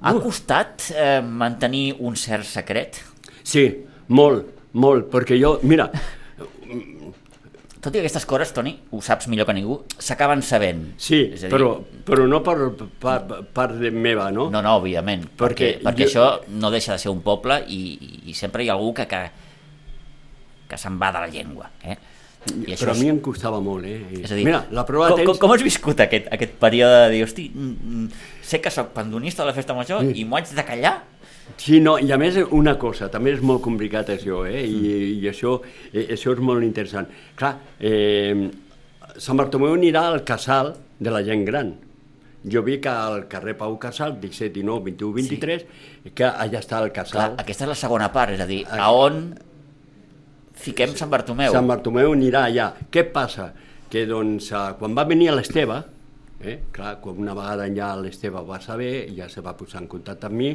ha costat eh, mantenir un cert secret? Sí, molt, molt, perquè jo, mira, Tot i que aquestes coses, Toni, ho saps millor que ningú, s'acaben sabent. sí, dir, però, però no per, per, per part de meva, no? No, no, òbviament, perquè, Perquè perquè jo- això no deixa de ser un poble i, i sempre hi ha algú que, que, que se'n va de la llengua. Eh? I Però a mi em costava molt, eh? És a dir, Mira, la prova com, de temps... com, com has viscut aquest, aquest període de dir, hosti, mm, mm, sé que sóc pandonista de la festa major Sí. i m'ho haig de callar? Sí, no, i a més una cosa, també és molt complicat això, eh? I, i això, eh, això és molt interessant. Clar, eh, Sant Bartomeu anirà al casal de la gent gran. Jo vi que al carrer Pau Casal, 17, 19, 21, 23, sí. que allà està el Clar, casal. aquesta és la segona part, és a dir, a on fiquem Sant Bartomeu? Sant Bartomeu anirà allà. Què passa? Que doncs, eh, quan va venir l'Esteve, eh, clar, quan una vegada ja l'Esteve va saber, ja se va posar en contacte amb mi,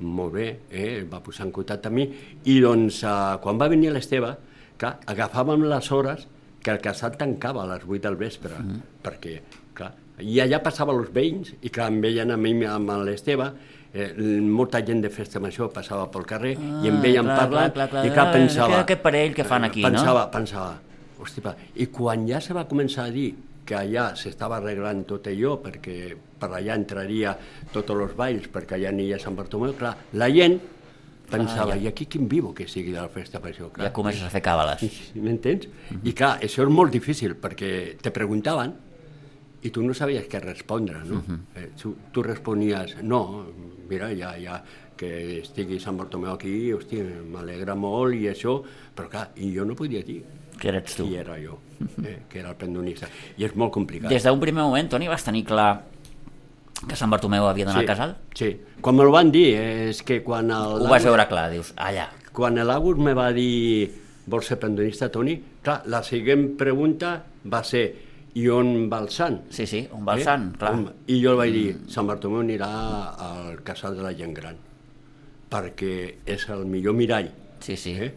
molt bé, eh, va posar en contacte amb mi, i doncs, eh, quan va venir l'Esteve, clar, agafàvem les hores que el casal tancava a les 8 del vespre, mm. perquè, clar, i allà passava els veïns, i clar, em veien a mi amb l'Esteve, eh, molta gent de festa major passava pel carrer Ah, i em veien clar, parlant clar, clar, i clar, clar, pensava... aquest- parell que fan aquí, no? pensava, Pensava, i quan ja se va començar a dir que allà s'estava arreglant tot allò perquè per allà entraria tots els balls perquè allà aniria Sant Bartomeu, clar, la gent pensava, Ah, ja. i aquí quin vivo que sigui de la festa major, clar. Ja comences a fer càbales. M'entens? I clar, això és molt difícil perquè te preguntaven i tu no sabies què respondre, no? eh, tu, tu responies, no, mira, ja, ja, que estigui Sant Bartomeu aquí, hosti, m'alegra molt i això, però clar, i jo no podia dir Que eres tu. qui era jo, eh, que era el pendonista. I és molt complicat. Des d'un primer moment, Toni, vas tenir clar que Sant Bartomeu havia d'anar sí, al casal? Sí, quan me'l van dir, eh, és que quan el... Ho vas veure clar, dius, allà. Quan l'Agus me va dir vols ser pendonista, Toni? Clar, la següent pregunta va ser i on va el sant? Sí, sí, on va el sant, clar. On- I jo li vaig dir, Sant Bartomeu anirà al casal de la gent gran, perquè és el millor mirall. Sí, sí. Eh?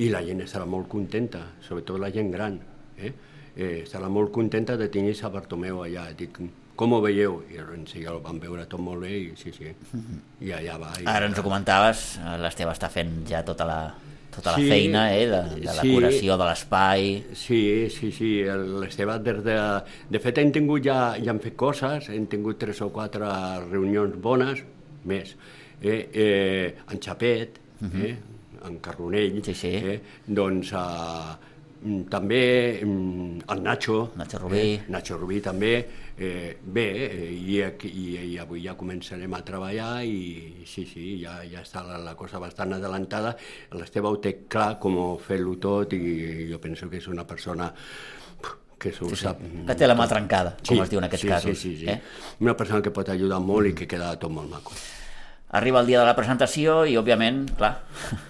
I la gent estarà molt contenta, sobretot la gent gran. Eh? Eh, estarà molt contenta de tenir Sant Bartomeu allà. Dic, com ho veieu? I llavors ja ho van veure tot molt bé i sí, sí. I allà va. I Ara ens ho comentaves, eh, l'Esteve està fent ja tota la, tota la Sí, feina eh, de, de sí. decoració de l'espai. Sí, sí, sí, l'Esteve des de... De fet, hem tingut ja, ja hem fet coses, hem tingut tres o quatre reunions bones, més, eh, eh, en Xapet, eh, en Carronell, Mhm. Sí, sí. Eh, doncs eh, mm, també mm, el Nacho, Nacho Rubí. eh, Nacho Rubí també, eh, bé, eh, i, aquí- i, i avui ja començarem a treballar i sí, sí, ja, ja està la, la cosa bastant adelantada. L'Esteve ho té clar com fer-lo tot i jo penso que és una persona que s'ho sap... Que té la mà trencada, com es diu en aquests sí, casos. Sí, sí, sí. Eh? Una persona que pot ajudar molt i que queda tot molt maco. Arriba el dia de la presentació i, òbviament, clar,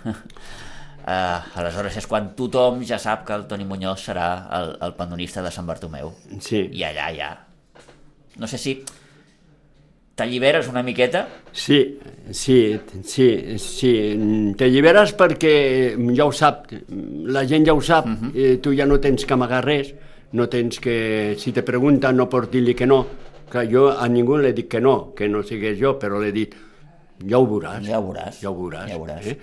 eh, aleshores és quan tothom ja sap que el Toni Muñoz serà el, el pandonista de Sant Bartomeu. Sí. I allà ja... No sé si t'alliberes una miqueta, Sí, sí, sí, sí. T'alliberes perquè ja ho sap, la gent ja ho sap, uh Mhm. -huh. eh, tu ja no tens que amagar res, no tens que, si te pregunten no pots dir-li que no, que jo a ningú li dic que no, que no sigués jo, però l'he dit, ja ho veuràs. Ja ho veuràs, Ja ho veuràs. ja ho veuràs. Eh?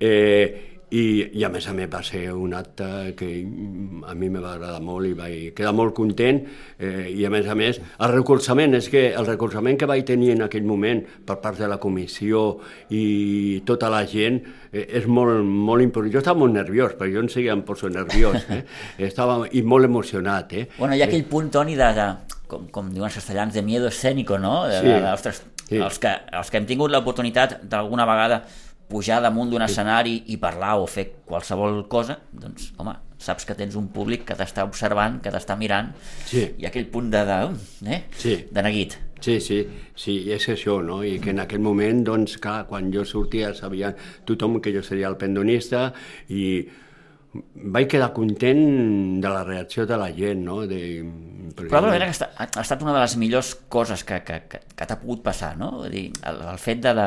Eh, i, I a més a més va ser un acte que mm, a mi me va agradar molt i vaig quedar molt content eh, i a més a més el recolzament, és que el recolzament que vaig tenir en aquell moment per part de la comissió i tota la gent eh, és molt, molt important. Jo estava molt nerviós, perquè jo en seguida em poso nerviós, eh? estava i molt emocionat. Eh? Bueno, hi ha aquell punt, Toni, de, de com, com diuen els castellans, de miedo escénico, no? De, Sí. de, de, ostres, Sí. els, que, els que hem tingut l'oportunitat d'alguna vegada pujar damunt d'un escenari i parlar o fer qualsevol cosa, doncs, home, saps que tens un públic que t'està observant, que t'està mirant, Sí. i aquell punt de, de, eh? Sí. de neguit. Sí, sí, sí, és això, no? I que en aquell moment, doncs, clar, quan jo sortia sabia tothom que jo seria el pendonista i vaig quedar content de la reacció de la gent, no? De, Probablement ha estat, ha estat una de les millors coses que, que, que, que t'ha pogut passar, no? Vull dir, el, el fet de, la,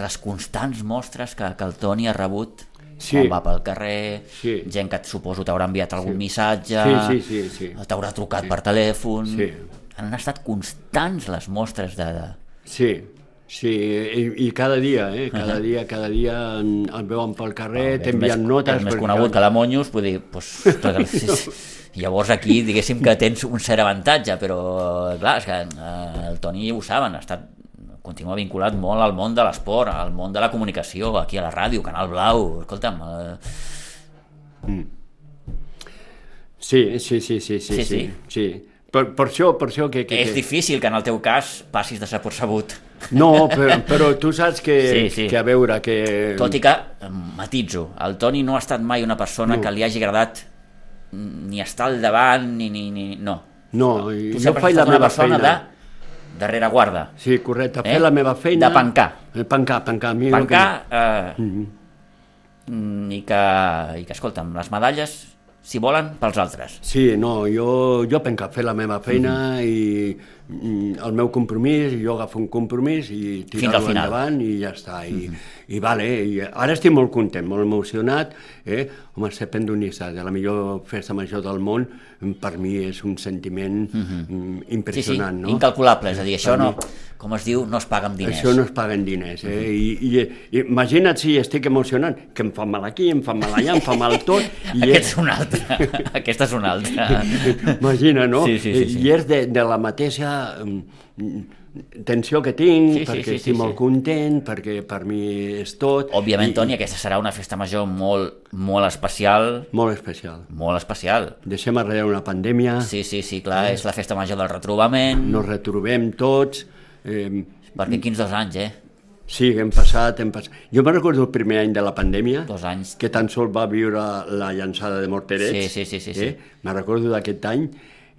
de les constants mostres que, que el Toni ha rebut Sí. quan va pel carrer, Sí. gent que et suposo t'haurà enviat algun missatge, Sí, sí, sí, sí. t'haurà trucat per telèfon... Sí. Han estat constants les mostres de... de... Sí, sí, i, i cada dia, eh? Cada dia, cada dia en- el veuen pel carrer, És t'envien notes... És més perquè- conegut que la Monyos, vull dir, doncs, clar, sí, sí. llavors aquí diguéssim que tens un cert avantatge, però clar, és que eh, el Toni ho saben, ha estat continua vinculat molt al món de l'esport, al món de la comunicació, aquí a la ràdio, Canal Blau, escolta'm, eh, Sí, sí, sí, sí, sí, Sí, sí, sí. sí. Per, per això, per això que... que és difícil que en el teu cas passis desapercebut. No, però, però tu saps que, Sí, sí. que a veure, que... Tot i que, matitzo, el Toni no ha estat mai una persona No. que li hagi agradat ni estar al davant, ni... ni, ni no. No, jo sempre has faig la estat una meva persona feina. de darrere guarda. Sí, correcte, Eh? fer la meva feina... De pencar. Eh, Pencar, pencar. mi el Pencar, eh, Mhm. mm, i, que, i que, escolta'm, les medalles, si volen, pels altres. Sí, no, jo, jo penca fer la meva feina Mhm. i mm, el meu compromís, jo agafo un compromís i. Mhm. endavant i ja està. I, i vale, i ara estic molt content, molt emocionat. Eh? Home, ser pendonista de la millor festa major del món, per mi és un sentiment mm, Mhm. Sí, sí, impressionant. no? incalculable, és a dir, això Per no, mi. com es diu, no es paga amb diners. Això no es paguen diners, eh? I, i, i imagina't si estic emocionant, que em fa mal aquí, em fa mal allà, em fa mal tot. I Aquest és un altre, aquest és un altre. Imagina, no? Sí, sí, sí, sí. I és de, de la mateixa mm, tensió que tinc, Sí, sí, perquè sí, sí, estic sí. molt content, perquè per mi és tot. Òbviament, I- Toni, aquesta serà una festa major molt, molt especial, Molt especial. molt especial. Deixem arrere una pandèmia, Sí, sí, sí, clar, és la festa major del retrobament, nos retrobem tots, eh, perquè quins dos anys, eh? sí, hem passat, hem passat... Jo me'n recordo el primer any de la pandèmia, Dos anys. que tan sols va viure la llançada de morterets. Sí, sí, sí, sí, sí. Eh? Me recordo d'aquest any,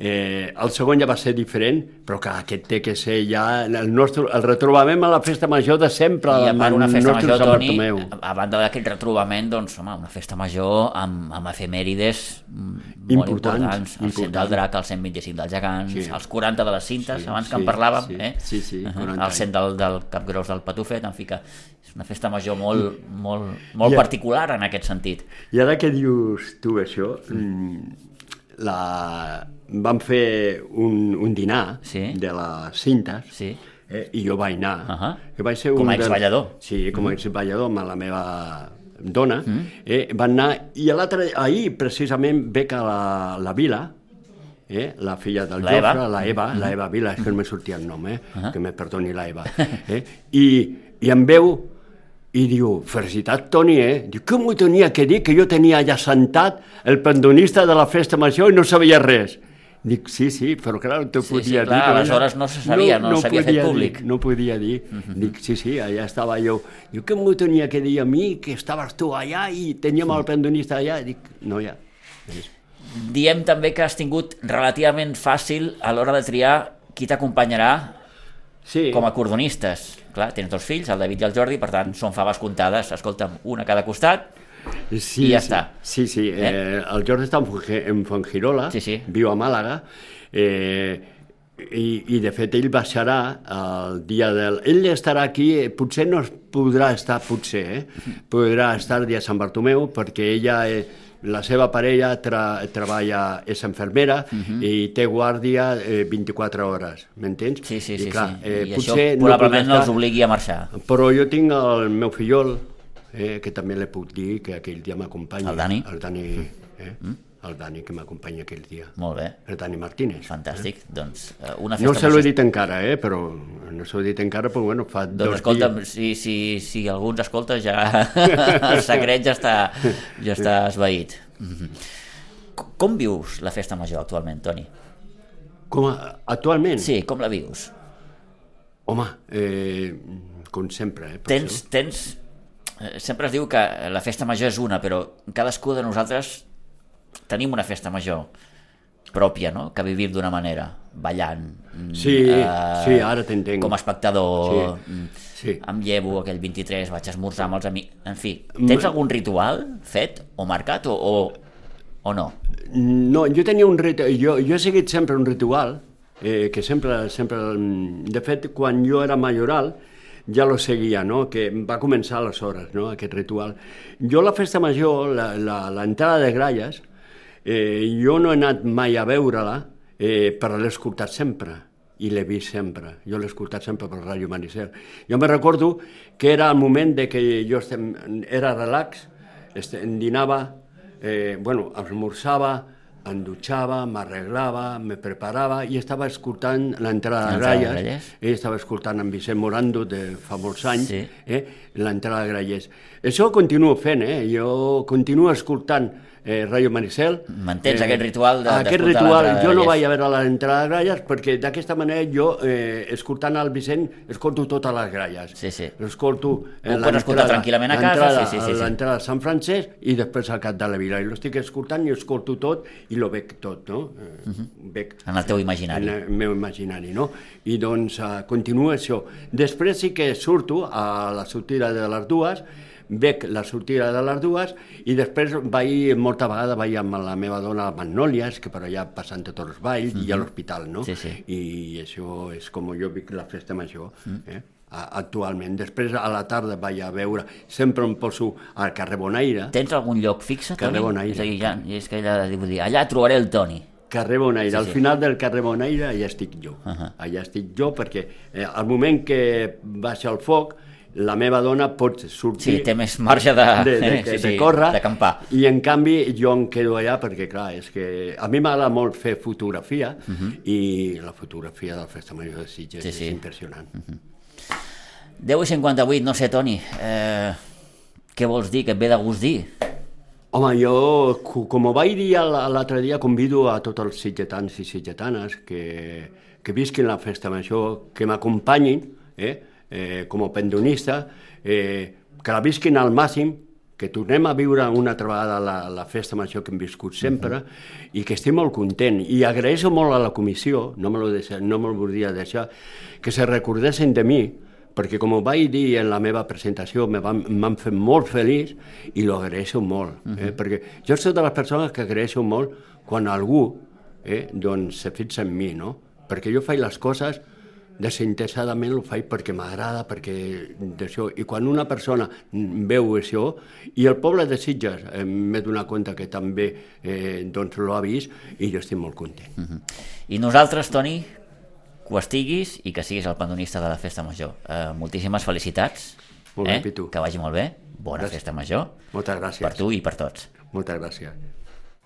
Eh, el segon ja va ser diferent, però clar, aquest té que ser ja el, nostre, el retrobament a la festa major de sempre, I a part una festa major, Toni, Bartomeu. a banda d'aquest retrobament, doncs, home, una festa major amb, amb efemèrides mm, molt Importants, importants. El 100 del importants. drac, el 125 dels gegants, Sí. els 40 de les cintes, Sí, abans que sí, en parlàvem, sí, eh? sí, sí, Uh 40 el 100 del, del capgros del Patufet, en fi que és una festa major molt, molt, molt Ja. particular en aquest sentit. I ara que dius tu això, mm. la... vam fer un, un dinar Sí. de les cintes Sí. eh, i jo vaig anar. Ahà. que vaig ser Com a exballador. Sí, com a exballador amb la meva dona. Eh, van anar, i l'altre, ahir precisament ve que la, la Vila, eh, la filla del La Eva. Jofre, la Eva, la Eva Vila, és que no me sortia el nom, eh, que me perdoni la Eva. Eh, i, I em veu i diu, felicitat Toni, eh? Diu, que m'ho tenia que dir que jo tenia allà sentat el pendonista de la festa major i no sabia res. Dic, sí, sí, però clar, no t'ho Sí, podia sí, clar, dir. no, aleshores no se sabia, no s'havia fet podia públic. Dir, no podia dir. Dic, sí, sí, allà estava jo. Diu, que m'ho tenia que dir a mi, que estaves tu allà i teníem el pendonista allà. Dic, no, ja. Diem també que has tingut relativament fàcil a l'hora de triar qui t'acompanyarà Sí, com a cordonistes. Clar, tens dos fills, el David i el Jordi, per tant, són faves comptades. Escolta'm, una a cada costat. Sí, i ja sí, està. Sí, sí, eh? el Jordi està en, Fongi- en Fongirola, Sí, sí. viu a Màlaga, eh, i, i de fet ell baixarà el dia del... Ell estarà aquí, eh, potser no es podrà estar, potser, eh? podrà estar el dia de Sant Bartomeu, perquè ella, eh, la seva parella tra, treballa, és enfermera i té guàrdia eh, 24 hores, m'entens? Sí, sí, I sí. clar, sí. Eh, I potser això no probablement no podrà els obligui a marxar. però jo tinc el meu fillol, eh, que també li puc dir que aquell dia m'acompanya. El Dani? El Dani, eh? El Dani que m'acompanya aquell dia. Molt bé, El Dani Martínez. fantàstic. Doncs eh, una No festa se l'ho he dit encara, eh? però no se l'ho he dit encara, però bueno, fa Doncs dos escolta'm, dies. si, si, si algú ens escolta ja el secret ja està, ja està esvaït. Mhm. Com- Com vius la festa major actualment, Toni? Com a, actualment? Sí, com la vius? Home, eh, com sempre, eh? per Tens, tens... eh, Sempre es diu que la festa major és una, però cadascú de nosaltres tenim una festa major pròpia, no?, que vivim d'una manera, ballant. mm, Sí, sí, ara t'entenc. Com a espectador, Sí, mm, sí. em llevo aquell 23, vaig a esmorzar amb els amics... En fi, tens algun ritual fet o marcat o, o, o no? No, jo tenia un ritual, jo, jo he seguit sempre un ritual, eh, que sempre, sempre, de fet, quan jo era majoral, ja lo seguia, no? que va començar aleshores, no? aquest ritual. Jo la festa major, l'entrada de gralles, eh, jo no he anat mai a veure-la, eh, però l'he escoltat sempre i l'he vist sempre. Jo l'he escoltat sempre per Ràdio Maricel. Jo me recordo que era el moment de que jo estem, era relax, estem, dinava, eh, bueno, esmorzava, em dutxava, m'arreglava, me preparava i estava escoltant l'entrada de Gralles. Ell estava escoltant en Vicent Morando de fa molts anys, Sí. eh, l'entrada de Grallers. Això ho continuo fent, eh? jo continuo escoltant eh, Ràdio Maricel. Mantens aquest ritual de- Aquest ritual, l'entrada jo no vaig a veure l'entrada de Gralles perquè d'aquesta manera jo, eh, escoltant el Vicent, escolto totes les gralles. Sí, sí. Escolto pots escoltar tranquil·lament a casa, l'entrada- sí, sí, sí, sí. L'entrada de Sant Francesc i després al cap de la vila. I l'estic escoltant i escolto tot i lo veig tot, no? Uh Mhm. veig En el teu imaginari. en el meu imaginari, no? I doncs uh, continua això. Després sí que surto a la sortida de les dues, veig la sortida de les dues i després vaig, molta vegada vaig amb la meva dona a Magnòlies, que per allà passant tots els valls, i a l'hospital, no? Mhm. Sí, sí. I això és com jo vic la festa major, eh? a- actualment. Després a la tarda vaig a veure, sempre em poso al carrer Bonaire, Tens algun lloc fixe, Toni? Carrer Bonaire. És a dir, ja, és que allà, vull dir, allà trobaré el Toni. carrer Bonaire, Sí, al sí. final del carrer Bonaire allà estic jo. Ahà. Allà estic jo perquè eh, al moment que baixa el foc, la meva dona pot sortir... Sí, té més marge de, de, de, de, sí, de sí, córrer d'acampar. i en canvi jo em quedo allà perquè clar, és que a mi m'agrada molt fer fotografia i la fotografia de la Festa Major de Sitges Mhm. Sí, sí. és impressionant. 10 i 58, no sé, Toni, eh, què vols dir, què et ve de gust dir? Home, jo, co- com ho vaig dir l'altre dia, convido a tots els sitgetans i sitgetanes que, que visquin la festa major, que m'acompanyin, eh, eh, com a pendonista, eh, que la visquin al màxim, que tornem a viure una altra vegada la, la festa major que hem viscut sempre uh -huh. i que estic molt content i agraeixo molt a la comissió, no me lo, deixa, no me lo volia deixar, que se recordessin de mi, perquè com ho vaig dir en la meva presentació m'han fet molt feliç i lo agraeixo molt, uh -huh. eh? perquè jo soc de les persones que agraeixo molt quan algú eh, doncs se fixa en mi, no? perquè jo faig les coses desinteressadament ho faig perquè m'agrada, perquè d'això. I quan una persona veu això, i el poble de Sitges eh, m'he donat compte que també eh, doncs l'ha vist, i jo estic molt content. Uh -huh. I nosaltres, Toni, que ho estiguis i que siguis el pandonista de la Festa Major. Eh, moltíssimes felicitats. Molt eh? bé, Pitu. Que vagi molt bé. Bona gràcies. Festa Major. Moltes gràcies. Per tu i per tots. Moltes gràcies.